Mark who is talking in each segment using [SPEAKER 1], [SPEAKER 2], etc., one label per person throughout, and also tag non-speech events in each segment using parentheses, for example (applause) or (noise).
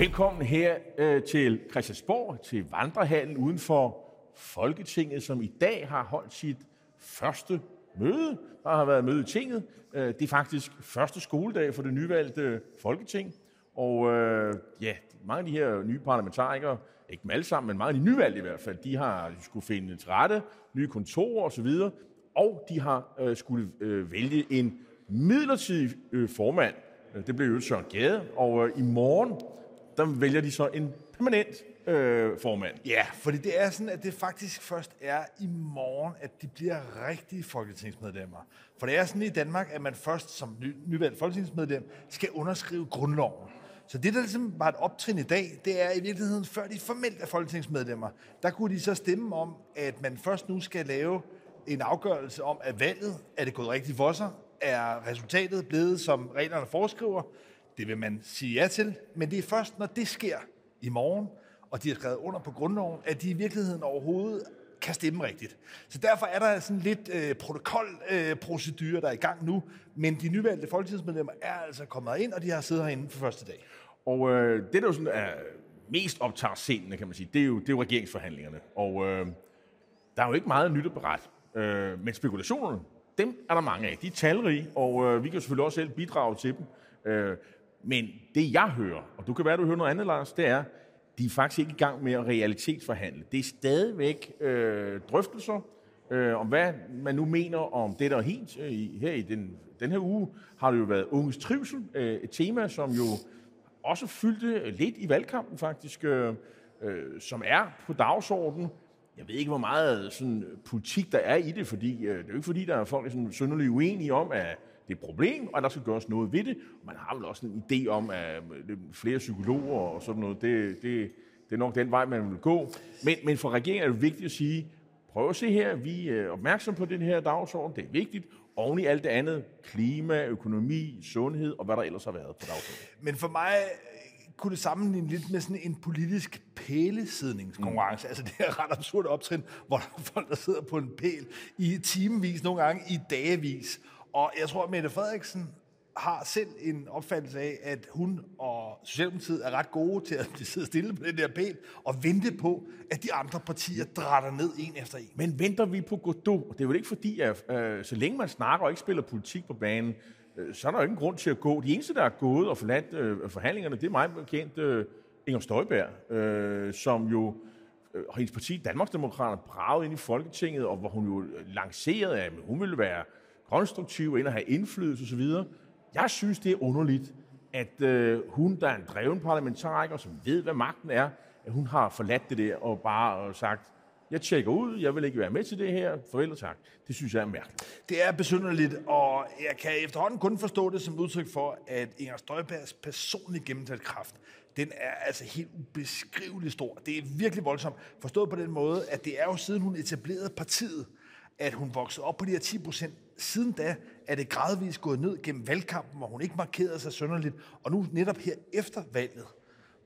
[SPEAKER 1] Velkommen her øh, til Christiansborg, til Vandrehallen uden for Folketinget, som i dag har holdt sit første møde. Der har været møde i tinget. Øh, det er faktisk første skoledag for det nyvalgte Folketing. Og øh, ja, mange af de her nye parlamentarikere, ikke dem alle sammen, men mange af de nyvalgte i hvert fald, de har skulle finde til rette, nye kontorer osv., og de har øh, skulle øh, vælge en midlertidig øh, formand. Øh, det blev jo Søren Gade, og øh, i morgen, der vælger de så en permanent øh, formand.
[SPEAKER 2] Ja, fordi det er sådan, at det faktisk først er i morgen, at de bliver rigtige folketingsmedlemmer. For det er sådan i Danmark, at man først som ny, nyvalgt folketingsmedlem skal underskrive grundloven. Så det, der ligesom var et optrin i dag, det er i virkeligheden, før de formelt er folketingsmedlemmer, der kunne de så stemme om, at man først nu skal lave en afgørelse om, at valget er det gået rigtigt for sig, er resultatet blevet, som reglerne foreskriver. Det vil man sige ja til, men det er først, når det sker i morgen, og de har skrevet under på grundloven, at de i virkeligheden overhovedet kan stemme rigtigt. Så derfor er der sådan lidt øh, protokolprocedure, øh, der er i gang nu, men de nyvalgte folketingsmedlemmer er altså kommet ind, og de har siddet herinde for første dag.
[SPEAKER 1] Og øh, det, der jo sådan er mest optager scenen, kan man sige, det er jo, det er jo regeringsforhandlingerne. Og øh, der er jo ikke meget nyt at berette. Øh, men spekulationerne, dem er der mange af. De er talrige, og øh, vi kan selvfølgelig også selv bidrage til dem. Øh, men det jeg hører, og du kan være, du hører noget andet, Lars, det er, de er faktisk ikke i gang med at realitetsforhandle. Det er stadigvæk øh, drøftelser øh, om, hvad man nu mener om det, der er helt. Øh, her i den, den her uge har det jo været unges trivsel, øh, et tema, som jo også fyldte lidt i valgkampen faktisk, øh, øh, som er på dagsordenen. Jeg ved ikke, hvor meget sådan, politik der er i det, fordi øh, det er jo ikke fordi, der er folk sådan, synderligt uenige om, at det er et problem, og der skal gøres noget ved det. Man har vel også en idé om, at øh, flere psykologer og sådan noget, det, det, det er nok den vej, man vil gå. Men, men for regeringen er det vigtigt at sige, prøv at se her, vi er opmærksom på den her dagsorden, det er vigtigt, oven i alt det andet, klima, økonomi, sundhed og hvad der ellers har været på dagsordenen.
[SPEAKER 2] Men for mig kunne det sammenligne lidt med sådan en politisk pælesidningskonkurrence. Mm. Altså det er ret absurd optrin, hvor der er folk, der sidder på en pæl i timevis, nogle gange i dagevis. Og jeg tror, at Mette Frederiksen har selv en opfattelse af, at hun og Socialdemokratiet er ret gode til at (laughs) sidde stille på den der pæl og vente på, at de andre partier drætter ned en efter en.
[SPEAKER 1] Men venter vi på Godot? Det er jo ikke fordi, at øh, så længe man snakker og ikke spiller politik på banen, øh, så er der jo ingen grund til at gå. De eneste, der er gået og forladt øh, forhandlingerne, det er mig bekendt øh, Inger Støjberg, øh, som jo øh, hendes parti, Danmarksdemokraterne, bragede ind i Folketinget, og hvor hun jo lancerede, at hun ville være konstruktiv, ind og have indflydelse osv. Jeg synes, det er underligt, at øh, hun, der er en dreven parlamentariker, som ved, hvad magten er, at hun har forladt det der og bare øh, sagt, jeg tjekker ud, jeg vil ikke være med til det her, forældre og tak. Det synes jeg er mærkeligt.
[SPEAKER 2] Det er besynderligt, og jeg kan efterhånden kun forstå det som udtryk for, at Inger Støjbergs personlige gennemtalskraft, den er altså helt ubeskriveligt stor. Det er virkelig voldsomt. Forstået på den måde, at det er jo siden hun etablerede partiet, at hun voksede op på de her 10 procent. Siden da er det gradvist gået ned gennem valgkampen, hvor hun ikke markerede sig sønderligt. Og nu netop her efter valget,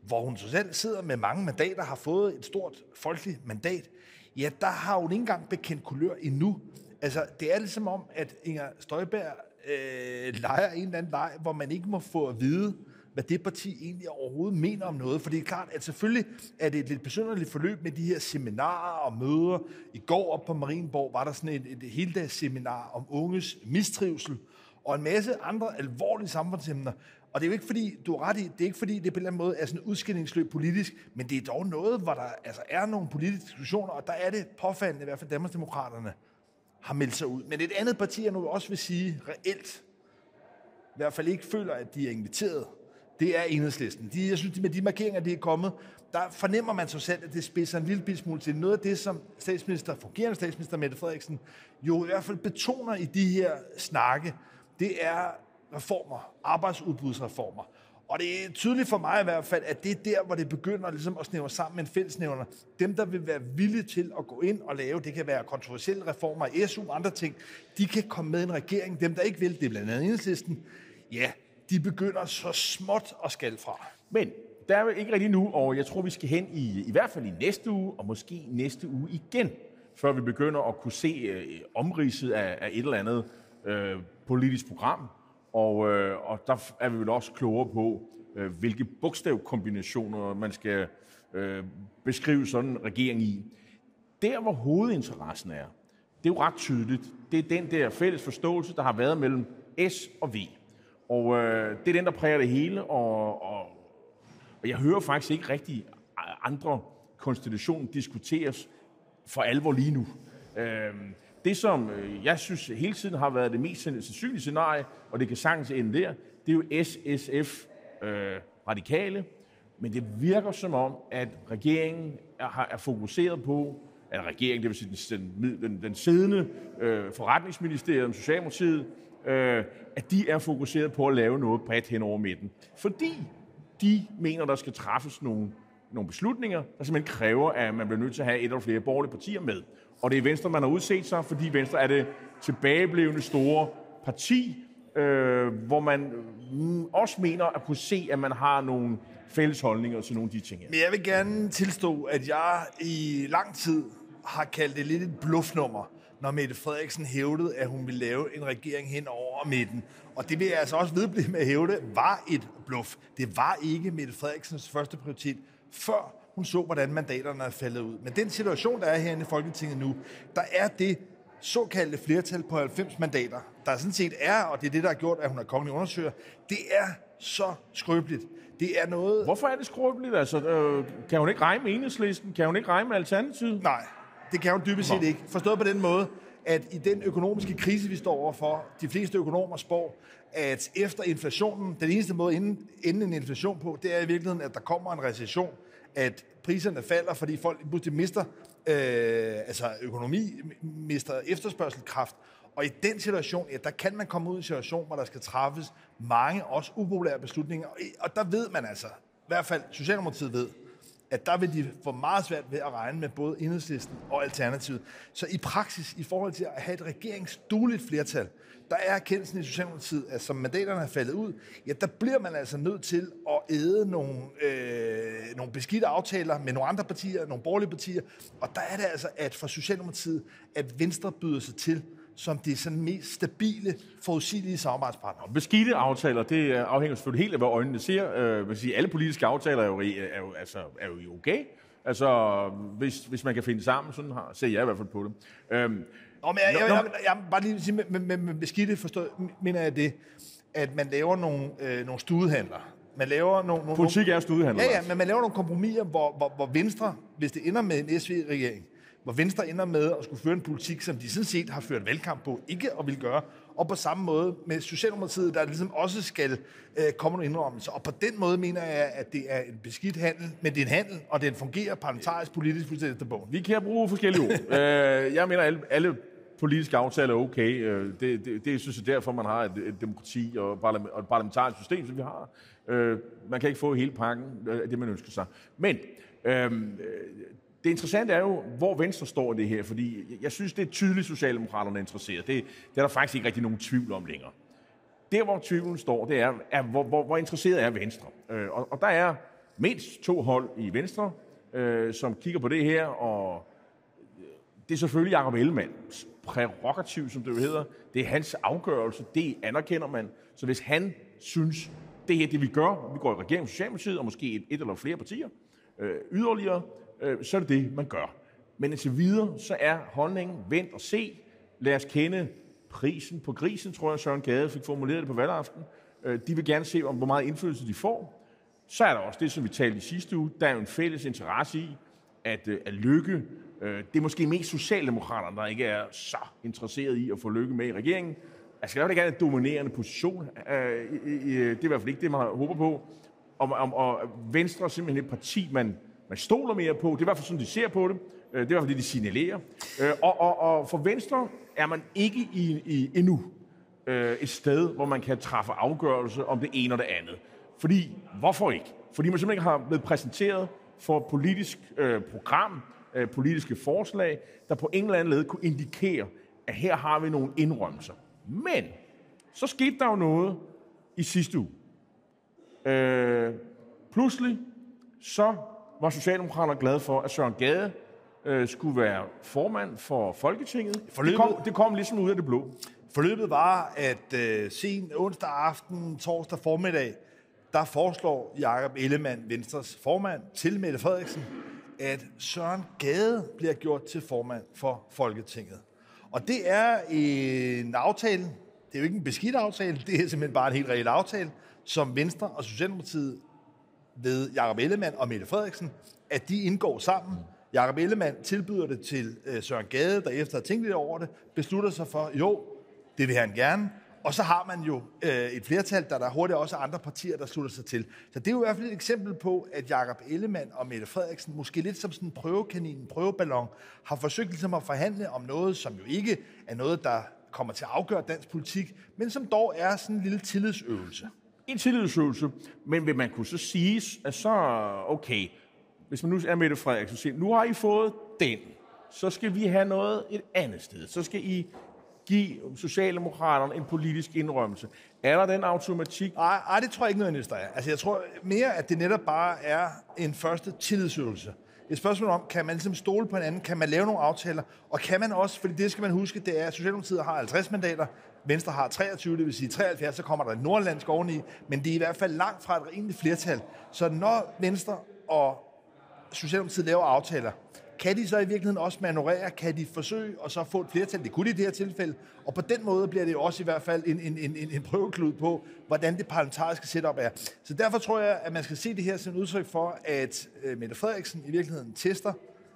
[SPEAKER 2] hvor hun så selv sidder med mange mandater, har fået et stort folkeligt mandat, ja, der har hun ikke engang bekendt kulør endnu. Altså, det er ligesom om, at Inger Støjberg øh, leger en eller anden leg, hvor man ikke må få at vide, hvad det parti egentlig overhovedet mener om noget. For det er klart, at selvfølgelig er det et lidt besynderligt forløb med de her seminarer og møder. I går op på Marienborg var der sådan et, et heldags seminar om unges mistrivsel, og en masse andre alvorlige samfundsemner. Og det er jo ikke fordi, du er ret i, det er ikke fordi, det på en eller anden måde er sådan et udskillingsløb politisk, men det er dog noget, hvor der altså er nogle politiske diskussioner, og der er det påfaldende, i hvert fald Danmarksdemokraterne har meldt sig ud. Men et andet parti, jeg nu også vil sige reelt, i hvert fald ikke føler, at de er inviteret, det er enhedslisten. De, jeg synes, med de markeringer, de er kommet, der fornemmer man så selv, at det spidser en lille smule til noget af det, som statsminister, fungerende statsminister Mette Frederiksen, jo i hvert fald betoner i de her snakke, det er reformer, arbejdsudbudsreformer. Og det er tydeligt for mig i hvert fald, at det er der, hvor det begynder ligesom at snævre sammen med en fællesnævner. Dem, der vil være villige til at gå ind og lave, det kan være kontroversielle reformer, SU og andre ting, de kan komme med i en regering. Dem, der ikke vil, det er blandt andet enhedslisten, ja, de begynder så småt at skal fra.
[SPEAKER 1] Men der er ikke rigtig nu, og jeg tror, vi skal hen i, i hvert fald i næste uge, og måske næste uge igen, før vi begynder at kunne se øh, omridset af, af et eller andet øh, politisk program. Og, øh, og der er vi vel også klogere på, øh, hvilke bogstavkombinationer man skal øh, beskrive sådan en regering i. Der, hvor hovedinteressen er, det er jo ret tydeligt. Det er den der fælles forståelse, der har været mellem S og V. Og øh, det er den, der præger det hele, og, og, og jeg hører faktisk ikke rigtig øh, andre konstitutioner diskuteres for alvor lige nu. Øh, det, som øh, jeg synes hele tiden har været det mest sandsynlige scenarie, og det kan sagtens ende der, det er jo SSF øh, radikale, men det virker som om, at regeringen er, er fokuseret på, at regeringen, det vil sige den, den, den siddende øh, forretningsministerium, Socialdemokratiet, øh, at de er fokuseret på at lave noget bredt hen over midten. Fordi de mener, der skal træffes nogle, nogle beslutninger, der simpelthen kræver, at man bliver nødt til at have et eller flere borgerlige partier med. Og det er Venstre, man har udset sig, fordi Venstre er det tilbageblevende store parti, øh, hvor man mm, også mener at kunne se, at man har nogle fælles holdninger til nogle af de ting her.
[SPEAKER 2] Men jeg vil gerne tilstå, at jeg i lang tid har kaldt det lidt et bluffnummer, når Mette Frederiksen hævdede, at hun ville lave en regering hen over midten. Og det vil jeg altså også vedblive med at hævde, var et bluff. Det var ikke Mette Frederiksens første prioritet, før hun så, hvordan mandaterne er faldet ud. Men den situation, der er herinde i Folketinget nu, der er det såkaldte flertal på 90 mandater, der sådan set er, og det er det, der har gjort, at hun er kongelig undersøger, det er så skrøbeligt. Det er noget...
[SPEAKER 1] Hvorfor er det skrøbeligt? Altså, øh, kan hun ikke regne med enhedslisten? Kan hun ikke regne med alternativet?
[SPEAKER 2] Nej, det kan hun dybest set ikke. Forstået på den måde, at i den økonomiske krise, vi står overfor, de fleste økonomer spår, at efter inflationen, den eneste måde inden, inden en inflation på, det er i virkeligheden, at der kommer en recession, at priserne falder, fordi folk pludselig mister øh, altså økonomi, mister efterspørgselskraft, og i den situation, ja, der kan man komme ud i en situation, hvor der skal træffes mange også upopulære beslutninger. Og der ved man altså, i hvert fald Socialdemokratiet ved, at der vil de få meget svært ved at regne med både enhedslisten og alternativet. Så i praksis, i forhold til at have et regeringsdueligt flertal, der er erkendelsen i Socialdemokratiet, at som mandaterne er faldet ud, ja, der bliver man altså nødt til at æde nogle, øh, nogle beskidte aftaler med nogle andre partier, nogle borgerlige partier, og der er det altså, at for Socialdemokratiet, at Venstre byder sig til, som det sådan mest stabile, forudsigelige samarbejdspartner.
[SPEAKER 1] Beskidte aftaler, det afhænger selvfølgelig helt af, hvad øjnene ser. Øh, vil sige, alle politiske aftaler er jo, er jo, altså, er jo okay. Altså, hvis, hvis man kan finde sammen, sådan har, ser jeg i hvert fald på det. Øhm,
[SPEAKER 2] Nå, men jeg, jeg, jeg, jeg, jeg bare lige sige, med, med, med beskidte forstået, mener jeg det, at man laver nogle, øh, nogle studehandler. Man laver nogle, nogle,
[SPEAKER 1] Politik er studehandler.
[SPEAKER 2] Ja, ja, men man laver nogle kompromiser, hvor, hvor, hvor Venstre, hvis det ender med en SV-regering, hvor Venstre ender med at skulle føre en politik, som de sådan set har ført valgkamp på, ikke at vil gøre, og på samme måde med Socialdemokratiet, der ligesom også skal øh, komme nogle indrømmelser. Og på den måde mener jeg, at det er en beskidt handel, men det er en handel, og den fungerer parlamentarisk politisk fuldstændig efter bogen.
[SPEAKER 1] Vi kan bruge forskellige ord. (laughs) øh, jeg mener, alle, alle politiske aftaler er okay. Øh, det, det, det synes jeg derfor, man har et, et demokrati og, og et parlamentarisk system, som vi har. Øh, man kan ikke få hele pakken af det, man ønsker sig. Men øh, det interessante er jo, hvor Venstre står i det her, fordi jeg synes, det er tydeligt, Socialdemokraterne er interesseret. Det, det er der faktisk ikke rigtig nogen tvivl om længere. Der, hvor tvivlen står, det er, er hvor, hvor, hvor interesseret er Venstre. Øh, og, og der er mindst to hold i Venstre, øh, som kigger på det her, og det er selvfølgelig Jacob Ellemanns prerogativ, som det jo hedder. Det er hans afgørelse, det anerkender man. Så hvis han synes, det her det vi gør, vi går i regering med Socialdemokratiet, og måske et, et eller flere partier, øh, yderligere, øh, så er det det, man gør. Men indtil videre, så er holdningen vent og se. Lad os kende prisen på grisen, tror jeg, Søren Gade fik formuleret det på valgaften. Øh, de vil gerne se, om hvor meget indflydelse de får. Så er der også det, som vi talte i sidste uge. Der er jo en fælles interesse i, at, øh, at lykke. Øh, det er måske mest Socialdemokraterne, der ikke er så interesseret i at få lykke med i regeringen. Altså, der ikke gerne en dominerende position. Øh, det er i hvert fald ikke det, man håber på. Og, og, og Venstre er simpelthen et parti, man man stoler mere på. Det er i hvert fald sådan, de ser på det. Øh, det er i hvert fald det, de signalerer. Øh, og, og, og for Venstre er man ikke i, i endnu øh, et sted, hvor man kan træffe afgørelse om det ene og det andet. Fordi, hvorfor ikke? Fordi man simpelthen har blevet præsenteret for et politisk øh, program, øh, politiske forslag, der på en eller anden led kunne indikere, at her har vi nogle indrømmelser. Men, så skete der jo noget i sidste uge. Øh, pludselig, så var Socialdemokraterne glade for, at Søren Gade øh, skulle være formand for Folketinget. Forløbet, det, kom, det kom ligesom ud af det blå.
[SPEAKER 2] Forløbet var, at øh, sen onsdag aften, torsdag formiddag, der foreslår Jakob Ellemann, Venstres formand, til Mette Frederiksen, at Søren Gade bliver gjort til formand for Folketinget. Og det er en aftale, det er jo ikke en beskidt aftale, (laughs) det er simpelthen bare en helt reel aftale, som Venstre og Socialdemokratiet ved Jakob Ellemann og Mette Frederiksen, at de indgår sammen. Jakob Ellemann tilbyder det til øh, Søren Gade, der efter at tænkt lidt over det, beslutter sig for, jo, det vil han gerne, og så har man jo øh, et flertal, der der hurtigt også er andre partier, der slutter sig til. Så det er jo i hvert fald et eksempel på, at Jakob Ellemann og Mette Frederiksen, måske lidt som sådan en prøvekanin, en prøveballon, har forsøgt ligesom at forhandle om noget, som jo ikke er noget, der kommer til at afgøre dansk politik, men som dog er sådan en lille tillidsøvelse.
[SPEAKER 1] En tillidsøvelse, men vil man kunne så sige, at så, okay, hvis man nu er Mette Frederiksen, så siger, nu har I fået den, så skal vi have noget et andet sted. Så skal I give Socialdemokraterne en politisk indrømmelse. Er der den automatik?
[SPEAKER 2] Nej, nej, det tror jeg ikke nødvendigvis, der er. Altså, jeg tror mere, at det netop bare er en første tillidsøvelse. Et spørgsmål om, kan man ligesom stole på hinanden? Kan man lave nogle aftaler? Og kan man også, fordi det skal man huske, det er, at Socialdemokratiet har 50 mandater, Venstre har 23, det vil sige 73, så kommer der et nordlandsk oveni, men det er i hvert fald langt fra et rimeligt flertal. Så når Venstre og Socialdemokratiet laver aftaler, kan de så i virkeligheden også manøvrere? Kan de forsøge og så få et flertal? Det kunne de i det her tilfælde. Og på den måde bliver det også i hvert fald en, en, en, en prøveklud på, hvordan det parlamentariske setup er. Så derfor tror jeg, at man skal se det her som et udtryk for, at øh, Mette Frederiksen i virkeligheden tester,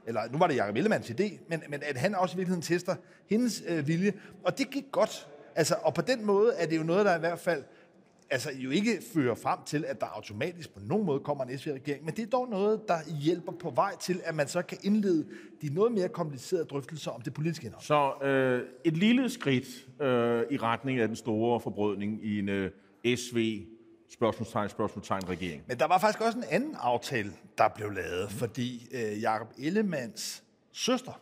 [SPEAKER 2] eller nu var det Jacob Ellemanns idé, men, men at han også i virkeligheden tester hendes øh, vilje. Og det gik godt. Altså, og på den måde er det jo noget, der i hvert fald altså jo ikke fører frem til, at der automatisk på nogen måde kommer en SV-regering, men det er dog noget, der hjælper på vej til, at man så kan indlede de noget mere komplicerede drøftelser om det politiske indhold.
[SPEAKER 1] Så øh, et lille skridt øh, i retning af den store forbrødning i en øh, SV spørgsmålstegn, spørgsmålstegn regering.
[SPEAKER 2] Men der var faktisk også en anden aftale, der blev lavet, fordi øh, Jakob Ellemanns søster,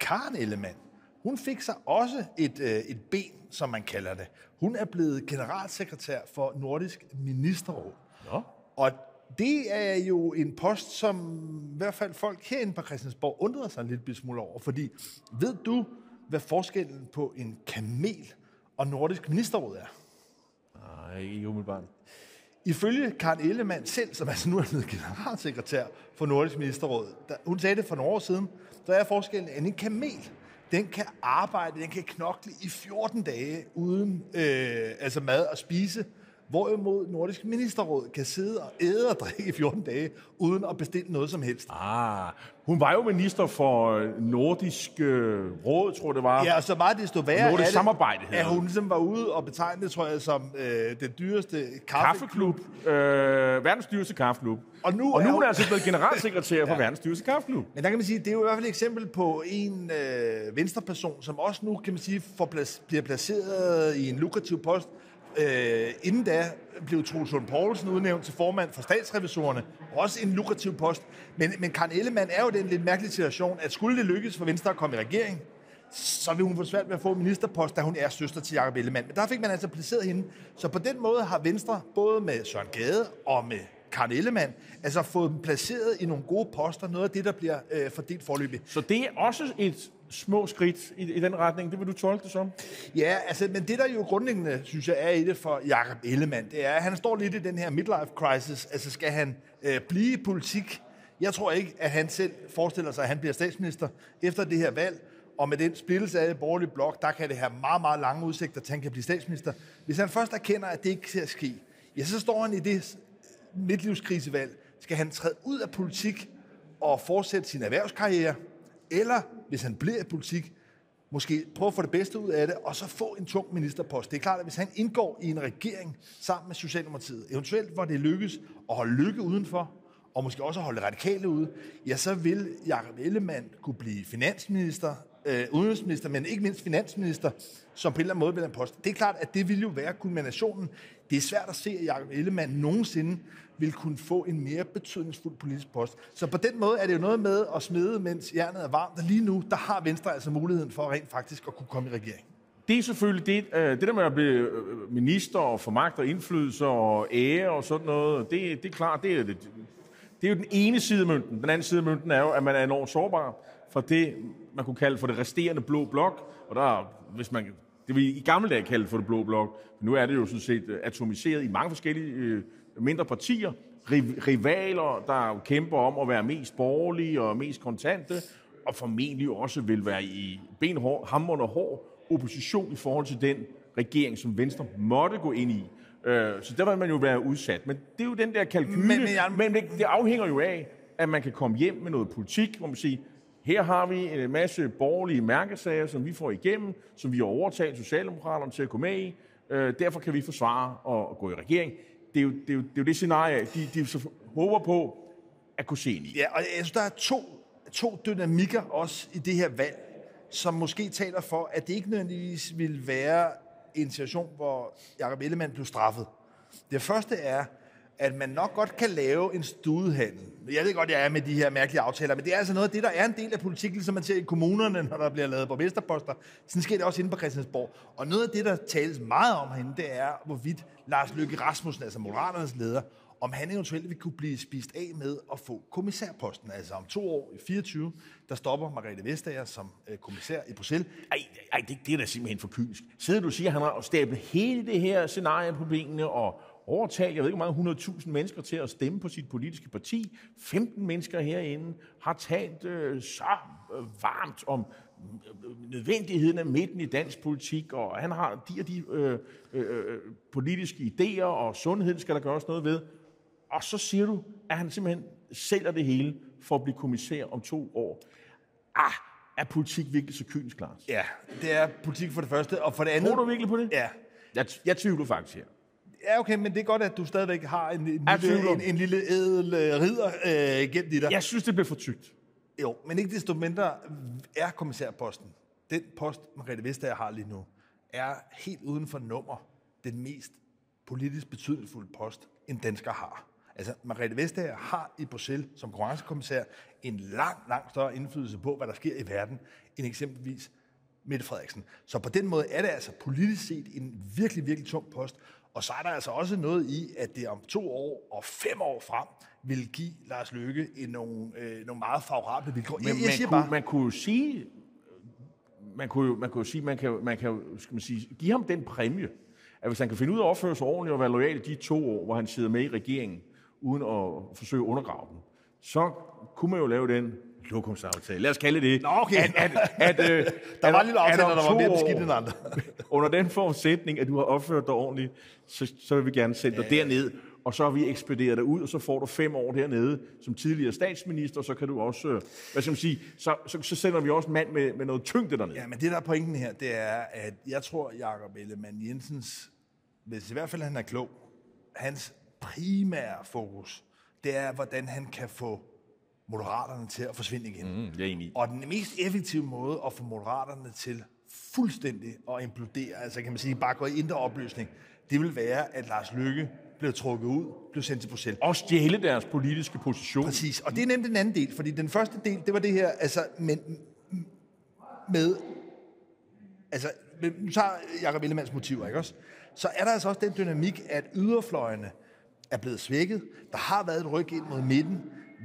[SPEAKER 2] Karen Ellemann, hun fik sig også et, øh, et ben, som man kalder det. Hun er blevet generalsekretær for Nordisk Ministerråd.
[SPEAKER 1] Nå.
[SPEAKER 2] Og det er jo en post, som i hvert fald folk herinde på Christiansborg undrede sig en lille smule over. Fordi ved du, hvad forskellen på en kamel og Nordisk Ministerråd er?
[SPEAKER 1] Nej, ikke umiddelbart.
[SPEAKER 2] Ifølge Karen Ellemann selv, som altså nu er blevet generalsekretær for Nordisk Ministerråd, der, hun sagde det for nogle år siden, så er forskellen, at en kamel, den kan arbejde, den kan knokle i 14 dage uden øh, altså mad og spise, hvorimod Nordisk Ministerråd kan sidde og æde og drikke i 14 dage, uden at bestille noget som helst.
[SPEAKER 1] Ah, hun var jo minister for øh, Nordisk øh, Råd, tror jeg det var.
[SPEAKER 2] Ja, og så meget desto værre
[SPEAKER 1] Nordisk
[SPEAKER 2] er det,
[SPEAKER 1] samarbejde
[SPEAKER 2] at hun
[SPEAKER 1] det.
[SPEAKER 2] ligesom var ude og betegne det, tror jeg, som øh, den dyreste kaffeklub.
[SPEAKER 1] Kaffeklub. Øh, verdens dyreste kaffeklub.
[SPEAKER 2] Og nu
[SPEAKER 1] og
[SPEAKER 2] er
[SPEAKER 1] nu er
[SPEAKER 2] hun-
[SPEAKER 1] altså blevet generalsekretær (laughs) for verdens dyreste kaffeklub.
[SPEAKER 2] Men der kan man sige, det er jo i hvert fald et eksempel på en øh, venstreperson, som også nu, kan man sige, får plac- bliver placeret i en lukrativ post. Øh, inden da blev Troels Lund Poulsen udnævnt til formand for statsrevisorerne. Også en lukrativ post. Men, men Karen Ellemann er jo den lidt mærkelige situation, at skulle det lykkes for Venstre at komme i regering, så vil hun få svært ved at få ministerpost, da hun er søster til Jacob Ellemann. Men der fik man altså placeret hende. Så på den måde har Venstre, både med Søren Gade og med Karen Ellemann, altså fået dem placeret i nogle gode poster, noget af det, der bliver øh, fordelt forløbig.
[SPEAKER 1] Så det er også et små skridt i, i den retning. Det vil du tolke det som?
[SPEAKER 2] Ja, altså, men det der jo grundlæggende, synes jeg, er i det for Jakob Ellemann, det er, at han står lidt i den her midlife crisis. Altså, skal han øh, blive i politik? Jeg tror ikke, at han selv forestiller sig, at han bliver statsminister efter det her valg. Og med den splittelse af det borgerlige blok, der kan det have meget, meget lange udsigter til, at han kan blive statsminister. Hvis han først erkender, at det ikke skal ske, ja, så står han i det midtlivskrisevalg. Skal han træde ud af politik og fortsætte sin erhvervskarriere? Eller, hvis han bliver i politik, måske prøve at få det bedste ud af det, og så få en tung ministerpost. Det er klart, at hvis han indgår i en regering sammen med Socialdemokratiet, eventuelt hvor det lykkes at holde lykke udenfor, og måske også at holde radikale ude, ja, så vil Jakob Ellemann kunne blive finansminister, øh, udenrigsminister, men ikke mindst finansminister, som på en eller anden måde vil have en post. Det er klart, at det ville jo være kulminationen. Det er svært at se, at Jacob Ellemann nogensinde vil kunne få en mere betydningsfuld politisk post. Så på den måde er det jo noget med at smide, mens jernet er varmt. Og lige nu, der har Venstre altså muligheden for rent faktisk at kunne komme i regering.
[SPEAKER 1] Det er selvfølgelig det, øh, det der med at blive øh, minister og få magt og indflydelse og ære og sådan noget, det, det er klart, det er, det, det er jo den ene side af mønten. Den anden side af mønten er jo, at man er enormt sårbar for det, man kunne kalde for det resterende blå blok. Og der, hvis man, det vi i gamle dage kaldte for det blå blok, nu er det jo sådan set øh, atomiseret i mange forskellige øh, mindre partier, rivaler, der kæmper om at være mest borgerlige og mest kontante, og formentlig også vil være i benhård, hammerende hård opposition i forhold til den regering, som Venstre måtte gå ind i. Øh, så der vil man jo være udsat. Men det er jo den der kalkyle. Men, men, jeg... men det, det afhænger jo af, at man kan komme hjem med noget politik, hvor man siger, her har vi en masse borgerlige mærkesager, som vi får igennem, som vi har overtalt Socialdemokraterne til at gå med i. Øh, derfor kan vi forsvare og gå i regering. Det er jo det, er jo, det, er jo det scenarie, de, de så håber på at kunne se ind i.
[SPEAKER 2] Ja, og jeg synes, der er to, to dynamikker også i det her valg, som måske taler for, at det ikke nødvendigvis vil være en situation, hvor Jacob Ellemann blev straffet. Det første er, at man nok godt kan lave en studehandel. Jeg ved godt, jeg er med de her mærkelige aftaler, men det er altså noget af det, der er en del af politik, ligesom man ser i kommunerne, når der bliver lavet borgmesterposter. Sådan sker det også inde på Christiansborg. Og noget af det, der tales meget om herinde, det er, hvorvidt Lars Løkke Rasmussen, altså Moderaternes leder, om han eventuelt vil kunne blive spist af med at få kommissærposten. Altså om to år, i 24, der stopper Margrethe Vestager som øh, kommissær i Bruxelles.
[SPEAKER 1] Ej, ej det, det er da simpelthen for kynisk. Sidder du og siger, at han har stablet hele det her scenarie på benene og overtalt, jeg ved ikke hvor mange 100.000 mennesker til at stemme på sit politiske parti. 15 mennesker herinde har talt øh, så øh, varmt om øh, nødvendigheden af midten i dansk politik, og han har de og de øh, øh, øh politiske idéer, og sundhed skal der gøres noget ved. Og så siger du, at han simpelthen sælger det hele for at blive kommissær om to år. Ah, er politik virkelig så kynisk, Lars?
[SPEAKER 2] Ja, det er politik for det første, og for det andet...
[SPEAKER 1] Tror du virkelig på det?
[SPEAKER 2] Ja.
[SPEAKER 1] Jeg, jeg tvivler faktisk her.
[SPEAKER 2] Ja, okay, men det er godt, at du stadigvæk har en, en, lille, en, en lille edel uh, ridder uh, gennem i dig.
[SPEAKER 1] Jeg synes, det bliver for tykt.
[SPEAKER 2] Jo, men ikke desto mindre er kommissærposten, den post, Margrethe Vestager har lige nu, er helt uden for nummer den mest politisk betydningsfulde post, en dansker har. Altså, Margrethe Vestager har i Bruxelles som konkurrencekommissær en lang, lang større indflydelse på, hvad der sker i verden, end eksempelvis Mette Frederiksen. Så på den måde er det altså politisk set en virkelig, virkelig tung post. Og så er der altså også noget i, at det om to år og fem år frem vil give Lars Løkke en nogle, øh, nogle meget favorable vilkår.
[SPEAKER 1] Men jeg, jeg man, kunne, bare, man kunne jo sige, man kunne, man kunne sige, man kan, man kan skal man sige, give ham den præmie, at hvis han kan finde ud af at opføre sig ordentligt og være lojal de to år, hvor han sidder med i regeringen, uden at forsøge at undergrave den, så kunne man jo lave den lokumsaftale. Lad os kalde det.
[SPEAKER 2] Nå, okay. At, at, at, øh, (laughs) der var en lille aftale, der var mere beskidt end andre. (laughs)
[SPEAKER 1] under den forudsætning, at du har opført dig ordentligt, så, så vil vi gerne sende dig ja. derned, og så har vi ekspederet dig ud, og så får du fem år dernede som tidligere statsminister, så kan du også, øh, hvad skal man sige, så, så, så sender vi også mand med, med noget tyngde dernede.
[SPEAKER 2] Ja, men det der er pointen her, det er, at jeg tror, Jakob Ellemann Jensens, hvis i hvert fald han er klog, hans primære fokus, det er, hvordan han kan få Moderaterne til at forsvinde igen.
[SPEAKER 1] Mm, jeg er enig.
[SPEAKER 2] Og den mest effektive måde at få Moderaterne til fuldstændig at implodere, altså kan man sige, bare gå i indre opløsning, det vil være, at Lars Lykke blev trukket ud, blev sendt til Bruxelles.
[SPEAKER 1] Og stjæle deres politiske position.
[SPEAKER 2] Præcis, og det er nemlig den anden del, fordi den første del, det var det her, altså, men, med, altså, nu tager Jacob Ellemanns motiver, ikke også? Så er der altså også den dynamik, at yderfløjene er blevet svækket. Der har været et ryg ind mod midten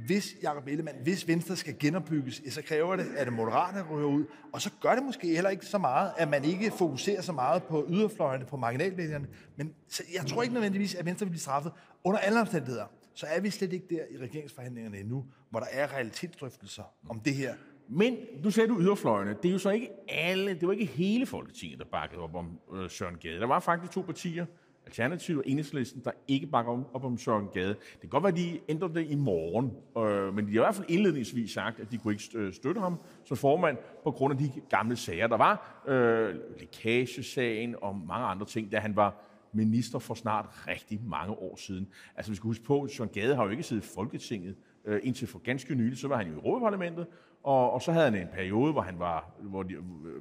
[SPEAKER 2] hvis Jacob Ellemann, hvis Venstre skal genopbygges, så kræver det, at det moderate ryger ud. Og så gør det måske heller ikke så meget, at man ikke fokuserer så meget på yderfløjene, på marginalvælgerne. Men jeg tror ikke nødvendigvis, at Venstre vil blive straffet. Under alle omstændigheder, så er vi slet ikke der i regeringsforhandlingerne endnu, hvor der er realitetsdrøftelser om det her.
[SPEAKER 1] Men du sagde du yderfløjene. Det er jo så ikke alle, det var ikke hele Folketinget, der bakkede op om øh, Søren Gade. Der var faktisk to partier, Alternativ og Enhedslisten, der ikke bakker op om Søren Gade. Det kan godt være, at de ændrer det i morgen, øh, men de har i hvert fald indledningsvis sagt, at de kunne ikke øh, støtte ham som formand på grund af de gamle sager, der var. Øh, lækagesagen og mange andre ting, da han var minister for snart rigtig mange år siden. Altså vi skal huske på, at Søren Gade har jo ikke siddet i Folketinget øh, indtil for ganske nylig, så var han jo i Europaparlamentet, og, og så havde han en periode, hvor han var, hvor de,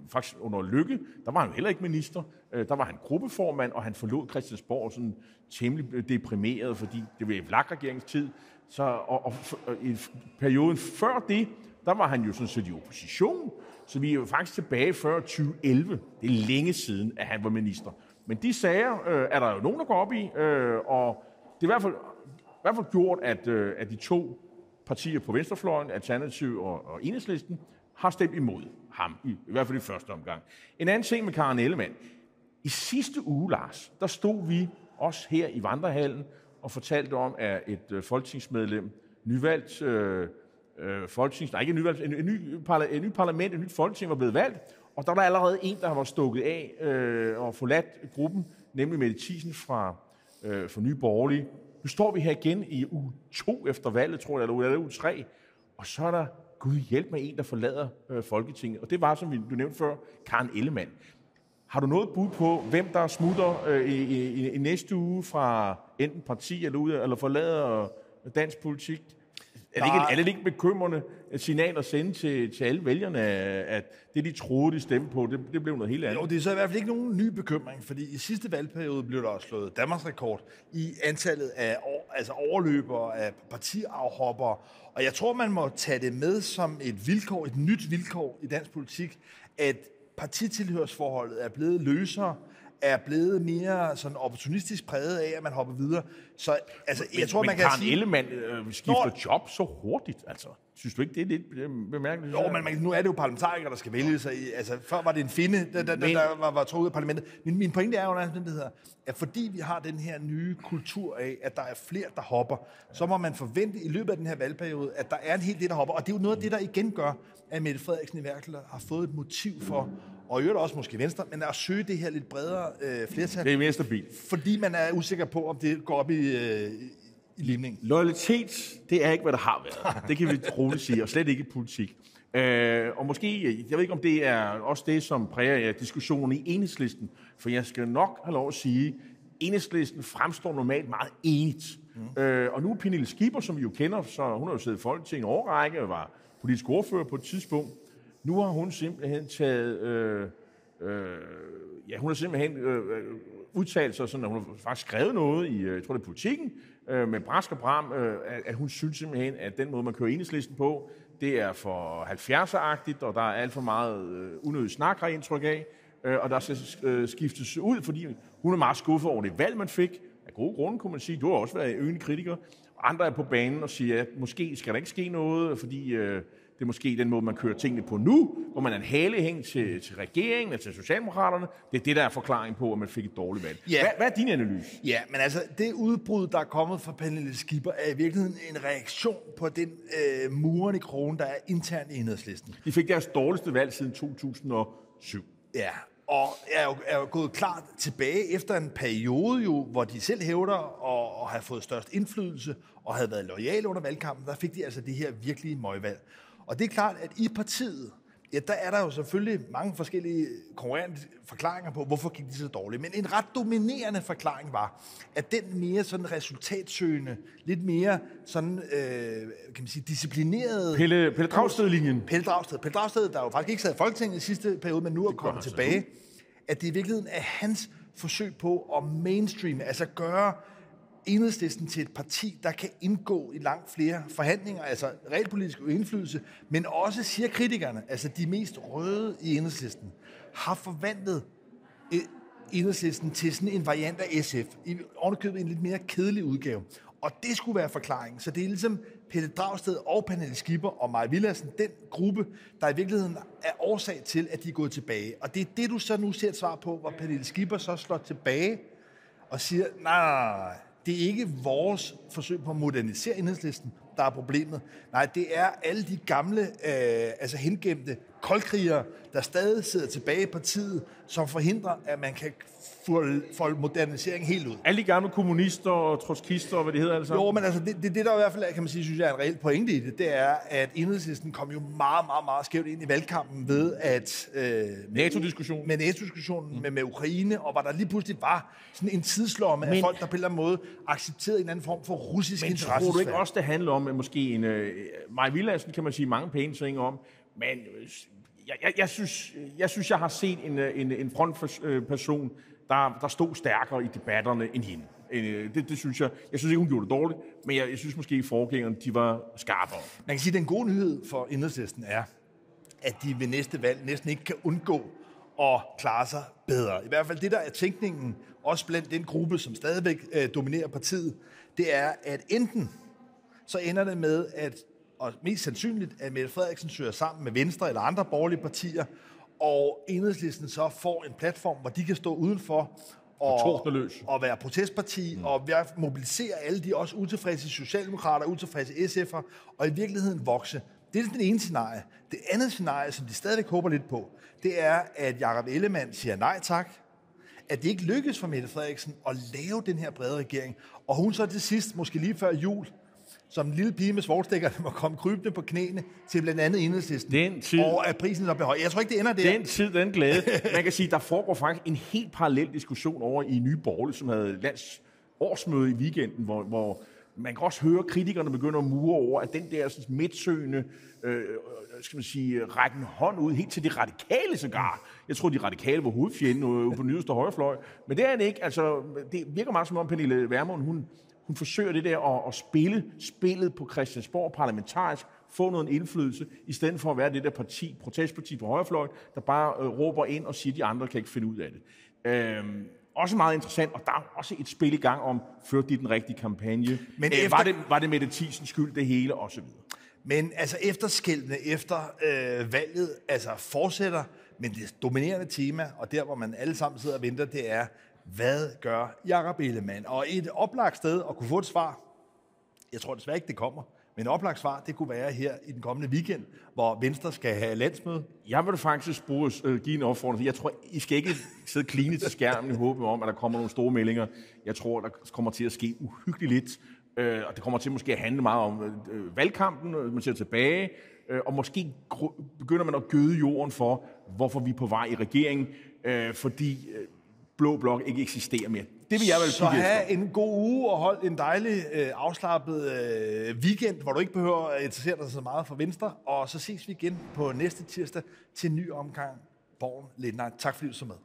[SPEAKER 1] faktisk under Lykke, der var han jo heller ikke minister, øh, der var han gruppeformand, og han forlod Christiansborg sådan temmelig deprimeret, fordi det var i vlak-regeringstid. Så, og, og, og i perioden før det, der var han jo sådan set i opposition, så vi er jo faktisk tilbage før 2011. Det er længe siden, at han var minister. Men de sager øh, er der jo nogen, der går op i, øh, og det er i hvert fald, i hvert fald gjort, at, øh, at de to partier på venstrefløjen, Alternativ og, og Enhedslisten, har stemt imod ham, i, i hvert fald i første omgang. En anden ting med Karen Ellemann. I sidste uge, Lars, der stod vi også her i vandrehallen og fortalte om, at et øh, folketingsmedlem, nyvalgt øh, øh, folketings... Nej, ikke nyvalgt, en, en, ny, parla, en ny parlament, et nyt folketing var blevet valgt, og der var der allerede en, der var stukket af øh, og forladt gruppen, nemlig Mette Thiesen fra, øh, fra Nye Borgerlige. Nu står vi her igen i uge 2 efter valget, tror jeg, eller uge, eller uge 3, og så er der, Gud hjælp med en, der forlader øh, Folketinget. Og det var, som du nævnte før, Karen Ellemann. Har du noget bud på, hvem der smutter øh, i, i, i næste uge fra enten parti eller, ud, eller forlader øh, dansk politik? Er det, ikke, er det ikke bekymrende signal at sende til, til alle vælgerne, at det, de troede, de stemte på, det, det blev noget helt andet?
[SPEAKER 2] Jo, det er så i hvert fald ikke nogen ny bekymring, fordi i sidste valgperiode blev der også slået Danmarks rekord i antallet af altså overløbere, af partiafhoppere, og jeg tror, man må tage det med som et vilkår, et nyt vilkår i dansk politik, at partitilhørsforholdet er blevet løsere, er blevet mere sådan opportunistisk præget af, at man hopper videre. Så altså,
[SPEAKER 1] men,
[SPEAKER 2] jeg tror,
[SPEAKER 1] men
[SPEAKER 2] man kan
[SPEAKER 1] Karen
[SPEAKER 2] sige...
[SPEAKER 1] Ellemann øh, skifter Når... job så hurtigt, altså. Synes du ikke, det er lidt bemærkeligt?
[SPEAKER 2] Jo, men man, nu er det jo parlamentarikere, der skal vælge sig. Altså, før var det en finde, der, der, men... der var, var trukket af parlamentet. Min, min pointe er jo, at fordi vi har den her nye kultur af, at der er flere, der hopper, så må man forvente i løbet af den her valgperiode, at der er en hel del, der hopper. Og det er jo noget af det, der igen gør, at Mette Frederiksen i fald har fået et motiv for og i øvrigt også måske Venstre, men at søge det her lidt bredere øh, flertal.
[SPEAKER 1] Det er mere stabilt.
[SPEAKER 2] Fordi man er usikker på, om det går op i, øh, i limning.
[SPEAKER 1] Loyalitet, det er ikke, hvad der har været. Det kan vi roligt sige, og slet ikke i politik. Øh, og måske, jeg ved ikke, om det er også det, som præger diskussionen i enhedslisten, for jeg skal nok have lov at sige, enhedslisten fremstår normalt meget enigt. Mm. Øh, og nu er Pernille Skipper, som vi jo kender, så hun har jo siddet i Folketinget overrække og var politisk ordfører på et tidspunkt. Nu har hun simpelthen taget... Øh, øh, ja, hun har simpelthen øh, øh, udtalt sig sådan, at hun har faktisk skrevet noget i, øh, jeg tror det er politikken, øh, med Brask og Bram, øh, at, at hun synes simpelthen, at den måde, man kører enhedslisten på, det er for 70'er-agtigt, og der er alt for meget øh, unødig snak, har indtryk af, øh, og der skal øh, skiftes ud, fordi hun er meget skuffet over det valg, man fik. Af gode grunde, kunne man sige. Du har også været øgende kritiker. Andre er på banen og siger, at måske skal der ikke ske noget, fordi øh, det er måske den måde, man kører tingene på nu, hvor man er en halehæng til, til regeringen og til Socialdemokraterne. Det er det, der er forklaring på, at man fik et dårligt valg. Ja. Hvad, hvad er din analyse?
[SPEAKER 2] Ja, men altså, det udbrud, der er kommet fra Pernille Skipper, er i virkeligheden en reaktion på den øh, muren i krogen, der er internt i enhedslisten.
[SPEAKER 1] De fik deres dårligste valg siden 2007.
[SPEAKER 2] Ja, og er jo, er jo gået klart tilbage efter en periode, jo, hvor de selv hævder at, at have fået størst indflydelse og havde været lojale under valgkampen. Der fik de altså det her virkelige møgvalg. Og det er klart, at i partiet, ja, der er der jo selvfølgelig mange forskellige konkurrerende forklaringer på, hvorfor gik det så dårligt. Men en ret dominerende forklaring var, at den mere sådan resultatsøgende, lidt mere sådan, øh, kan man sige, disciplinerede...
[SPEAKER 1] Pelle, Pelle Dragsted-linjen.
[SPEAKER 2] Pelle Dragsted. Pelle Dragsted, der jo faktisk ikke sad i Folketinget i sidste periode, men nu er kommet tilbage. At det i virkeligheden er hans forsøg på at mainstream, altså gøre enhedslisten til et parti, der kan indgå i langt flere forhandlinger, altså realpolitisk indflydelse, men også, siger kritikerne, altså de mest røde i enhedslisten, har forvandlet øh, enhedslisten til sådan en variant af SF, i ovenikøbet en lidt mere kedelig udgave. Og det skulle være forklaringen. Så det er ligesom Pelle Dragsted og Pernille Skipper og Maja Villadsen, den gruppe, der i virkeligheden er årsag til, at de er gået tilbage. Og det er det, du så nu ser et svar på, hvor Pernille Skipper så slår tilbage og siger, nej, nej, nej, det er ikke vores forsøg på at modernisere enhedslisten, der er problemet. Nej, det er alle de gamle, øh, altså hengemte koldkrigere, der stadig sidder tilbage i partiet, som forhindrer, at man kan få modernisering helt ud.
[SPEAKER 1] Alle de gamle kommunister og trotskister og hvad det hedder altså?
[SPEAKER 2] Jo, men altså det, det, det der i hvert fald kan man sige, synes jeg er en reel pointe i det, det er, at enhedslisten kom jo meget, meget, meget skævt ind i valgkampen ved at...
[SPEAKER 1] Øh, NATO-diskussionen.
[SPEAKER 2] Med NATO-diskussionen mm. med, med Ukraine, og hvor der lige pludselig var sådan en tidslomme men, af folk, der på en eller anden måde accepterede en anden form for russisk interesse.
[SPEAKER 1] Men tror du ikke også, det handler om, at måske en... Øh, Maja Villadsen kan man sige mange pæne ting om, men øh, jeg, jeg, jeg, synes, jeg synes, jeg har set en, øh, en, en frontperson, øh, der, der stod stærkere i debatterne end hende. Det, det synes jeg. Jeg synes ikke, hun gjorde det dårligt, men jeg, jeg synes måske, at forgængerne de var skarpere.
[SPEAKER 2] Man kan sige, at den gode nyhed for enhedslisten er, at de ved næste valg næsten ikke kan undgå at klare sig bedre. I hvert fald det, der er tænkningen, også blandt den gruppe, som stadigvæk øh, dominerer partiet, det er, at enten så ender det med, at og mest sandsynligt, at Mette Frederiksen søger sammen med Venstre eller andre borgerlige partier, og enhedslisten så får en platform, hvor de kan stå udenfor og, og være protestparti, mm. og være, mobilisere alle de også utilfredse socialdemokrater, utilfredse SF'er, og i virkeligheden vokse. Det er den ene scenarie. Det andet scenarie, som de stadigvæk håber lidt på, det er, at Jakob Ellemann siger nej tak, at det ikke lykkes for Mette Frederiksen at lave den her brede regering, og hun så til sidst, måske lige før jul, som en lille pige med svovlstikkerne (laughs) må komme krybende på knæene til blandt andet enhedslisten.
[SPEAKER 1] Den tid-
[SPEAKER 2] Og at prisen så beholdt. Jeg tror ikke, det ender der.
[SPEAKER 1] Den tid, den glæde. (laughs) Man kan sige, der foregår faktisk en helt parallel diskussion over i Nye Borgerlige, som havde lands årsmøde i weekenden, hvor, hvor man kan også høre kritikerne begynder at mure over, at den der sådan, midtsøgende, øh, skal man sige, rækken hånd ud helt til de radikale sågar. Jeg tror, de radikale var hovedfjenden ude på den yderste højrefløj. Men det er han ikke. Altså, det virker meget som om Pernille Vermund, hun, hun forsøger det der at, at spille spillet på Christiansborg parlamentarisk, få noget indflydelse, i stedet for at være det der parti, protestparti på højrefløjen, der bare øh, råber ind og siger, at de andre kan ikke finde ud af det. Øhm, også meget interessant, og der er også et spil i gang om, førte de den rigtige kampagne?
[SPEAKER 2] Men
[SPEAKER 1] Men
[SPEAKER 2] efter-
[SPEAKER 1] efter... var, det, var det Mette Thiesens skyld, det hele, og så videre?
[SPEAKER 2] Men altså efterskælvene efter øh, valget altså fortsætter, men det dominerende tema, og der hvor man alle sammen sidder og venter, det er, hvad gør Jakob Ellemann? Og et oplagt sted at kunne få et svar, jeg tror desværre ikke, det kommer, men et oplagt svar, det kunne være her i den kommende weekend, hvor Venstre skal have landsmøde.
[SPEAKER 1] Jeg vil faktisk bruge, øh, give en opfordring. Jeg tror, I skal ikke sidde kline til skærmen i håbet om, at der kommer nogle store meldinger. Jeg tror, der kommer til at ske uhyggeligt lidt. Øh, og det kommer til måske at handle meget om øh, øh valgkampen, man ser tilbage. Øh, og måske begynder man at gøde jorden for, hvorfor vi er på vej i regeringen. Øh, fordi øh, Blå Blok ikke eksisterer mere. Det vil jeg vel
[SPEAKER 2] Så
[SPEAKER 1] kigge efter.
[SPEAKER 2] have en god uge og hold en dejlig øh, afslappet øh, weekend, hvor du ikke behøver at interessere dig så meget for Venstre. Og så ses vi igen på næste tirsdag til en ny omgang Borgen Lindner. Tak fordi du så med.